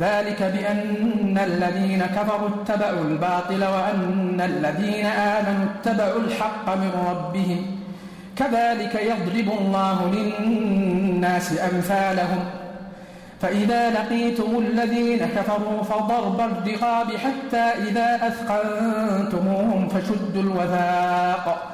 ذلك بأن الذين كفروا اتبعوا الباطل وأن الذين آمنوا اتبعوا الحق من ربهم. كذلك يضرب الله للناس أمثالهم. فإذا لقيتم الذين كفروا فضرب الرقاب حتى إذا أثقنتموهم فشدوا الوثاق.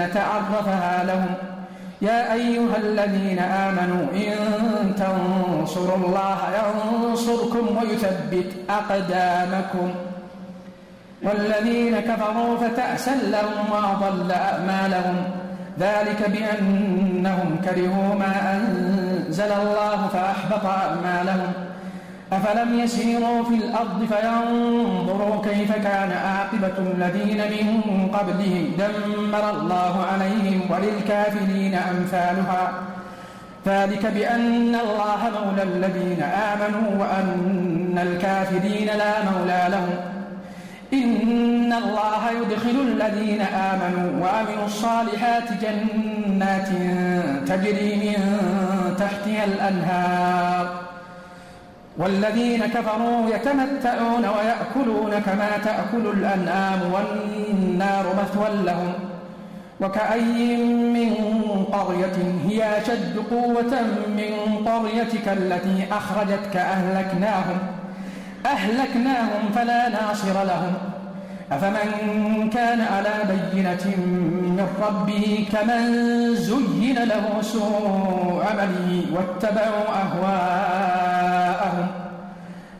عرفها لهم. يا أيها الذين آمنوا إن تنصروا الله ينصركم ويثبت أقدامكم. والذين كفروا فتأسا لهم وأضل أعمالهم. ذلك بأنهم كرهوا ما أنزل الله فأحبط أعمالهم. أفلم يسيروا في الأرض فينظروا كيف كان عاقبة الذين من قبلهم دمر الله عليهم وللكافرين أمثالها. ذلك بأن الله مولى الذين آمنوا وأن الكافرين لا مولى لهم. إن الله يدخل الذين آمنوا وعملوا الصالحات جنات تجري من تحتها الأنهار. والذين كفروا يتمتعون ويأكلون كما تأكل الأنعام والنار مثوى لهم وكأي من قرية هي أشد قوة من قريتك التي أخرجتك أهلكناهم أهلكناهم فلا ناصر لهم أفمن كان على بينة من ربه كمن زين له سوء عمله واتبعوا أهواءهم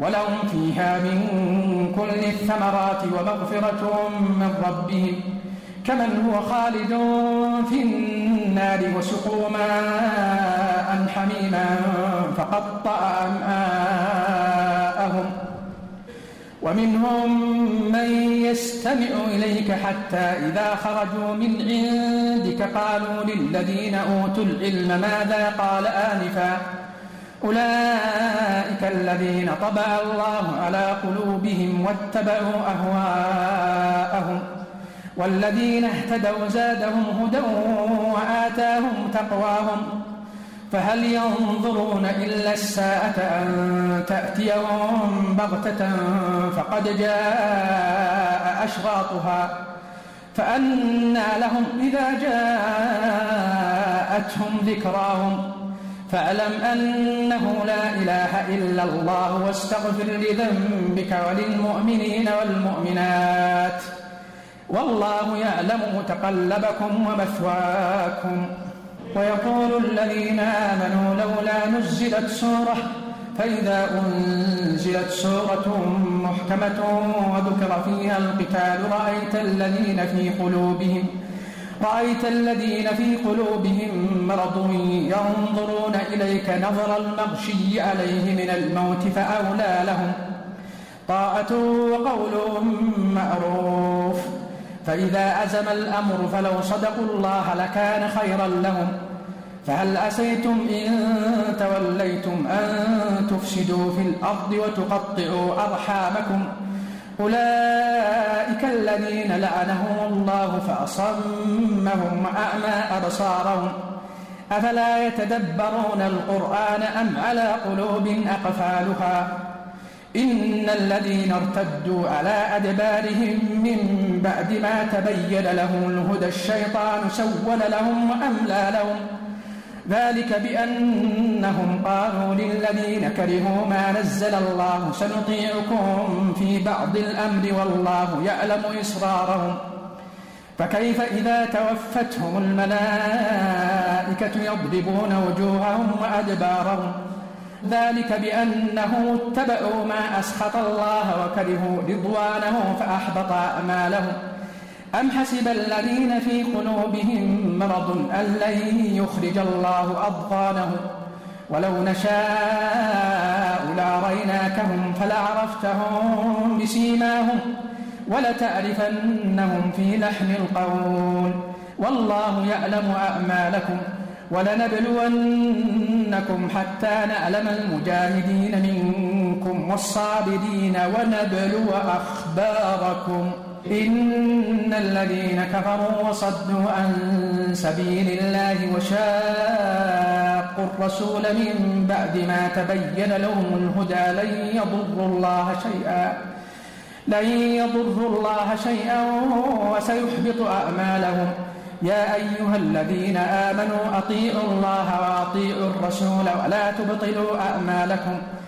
ولهم فيها من كل الثمرات ومغفرة من ربهم كمن هو خالد في النار وسقوا ماء حميما فقطع أمعاءهم ومنهم من يستمع إليك حتى إذا خرجوا من عندك قالوا للذين أوتوا العلم ماذا قال آنفا أولئك الذين طبع الله على قلوبهم واتبعوا أهواءهم والذين اهتدوا زادهم هدى وآتاهم تقواهم فهل ينظرون إلا الساعة أن تأتيهم بغتة فقد جاء أشراطها فأنى لهم إذا جاءتهم ذكراهم فاعلم أنه لا إله إلا الله واستغفر لذنبك وللمؤمنين والمؤمنات. والله يعلم متقلبكم ومثواكم. ويقول الذين آمنوا لولا نزلت سورة فإذا أنزلت سورة محكمة وذكر فيها القتال رأيت الذين في قلوبهم رأيت الذين في قلوبهم مرض ينظرون إليك نظر المغشي عليه من الموت فأولى لهم طاعة وقول معروف فإذا أزم الأمر فلو صدقوا الله لكان خيرا لهم فهل أسيتم إن توليتم أن تفسدوا في الأرض وتقطعوا أرحامكم أولئك الذين لعنهم الله فأصمهم وأعمى أبصارهم. أفلا يتدبرون القرآن أم على قلوب أقفالها؟ إن الذين ارتدوا على أدبارهم من بعد ما تبين لهم الهدى الشيطان سول لهم وأملى لهم. ذلك بأنهم قالوا للذين كرهوا ما نزل الله سنطيعكم في بعض الأمر والله يعلم إسرارهم. فكيف إذا توفتهم الملائكة يضربون وجوههم وأدبارهم؟ ذلك بأنه اتبعوا ما أسخط الله وكرهوا رضوانه فأحبط أعمالهم. أم حسب الذين في قلوبهم مرض أن لن يخرج الله أضغانهم ولو نشاء لأريناكهم فلعرفتهم بسيماهم ولتعرفنهم في لحن القول. والله يعلم أعمالكم ولنبلونكم حتى نعلم المجاهدين منكم والصابرين ونبلو أخباركم. إن الذين كفروا وصدوا عن سبيل الله وشاقوا الرسول من بعد ما تبين لهم الهدى لن يضروا الله شيئا لن يضروا الله شيئا وسيحبط أعمالهم. يا أيها الذين آمنوا أطيعوا الله وأطيعوا الرسول ولا تبطلوا أعمالكم.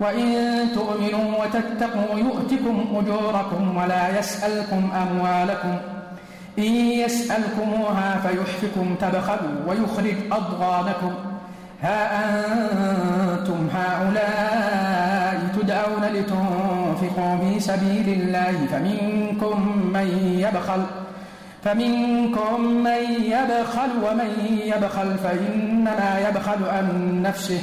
وإن تؤمنوا وتتقوا يؤتكم أجوركم ولا يسألكم أموالكم. إن يسألكموها فيحفكم تبخلوا ويخرج أضغانكم. ها أنتم هؤلاء تدعون لتنفقوا في سبيل الله فمنكم من يبخل. فمنكم من يبخل ومن يبخل فإنما يبخل عن نفسه.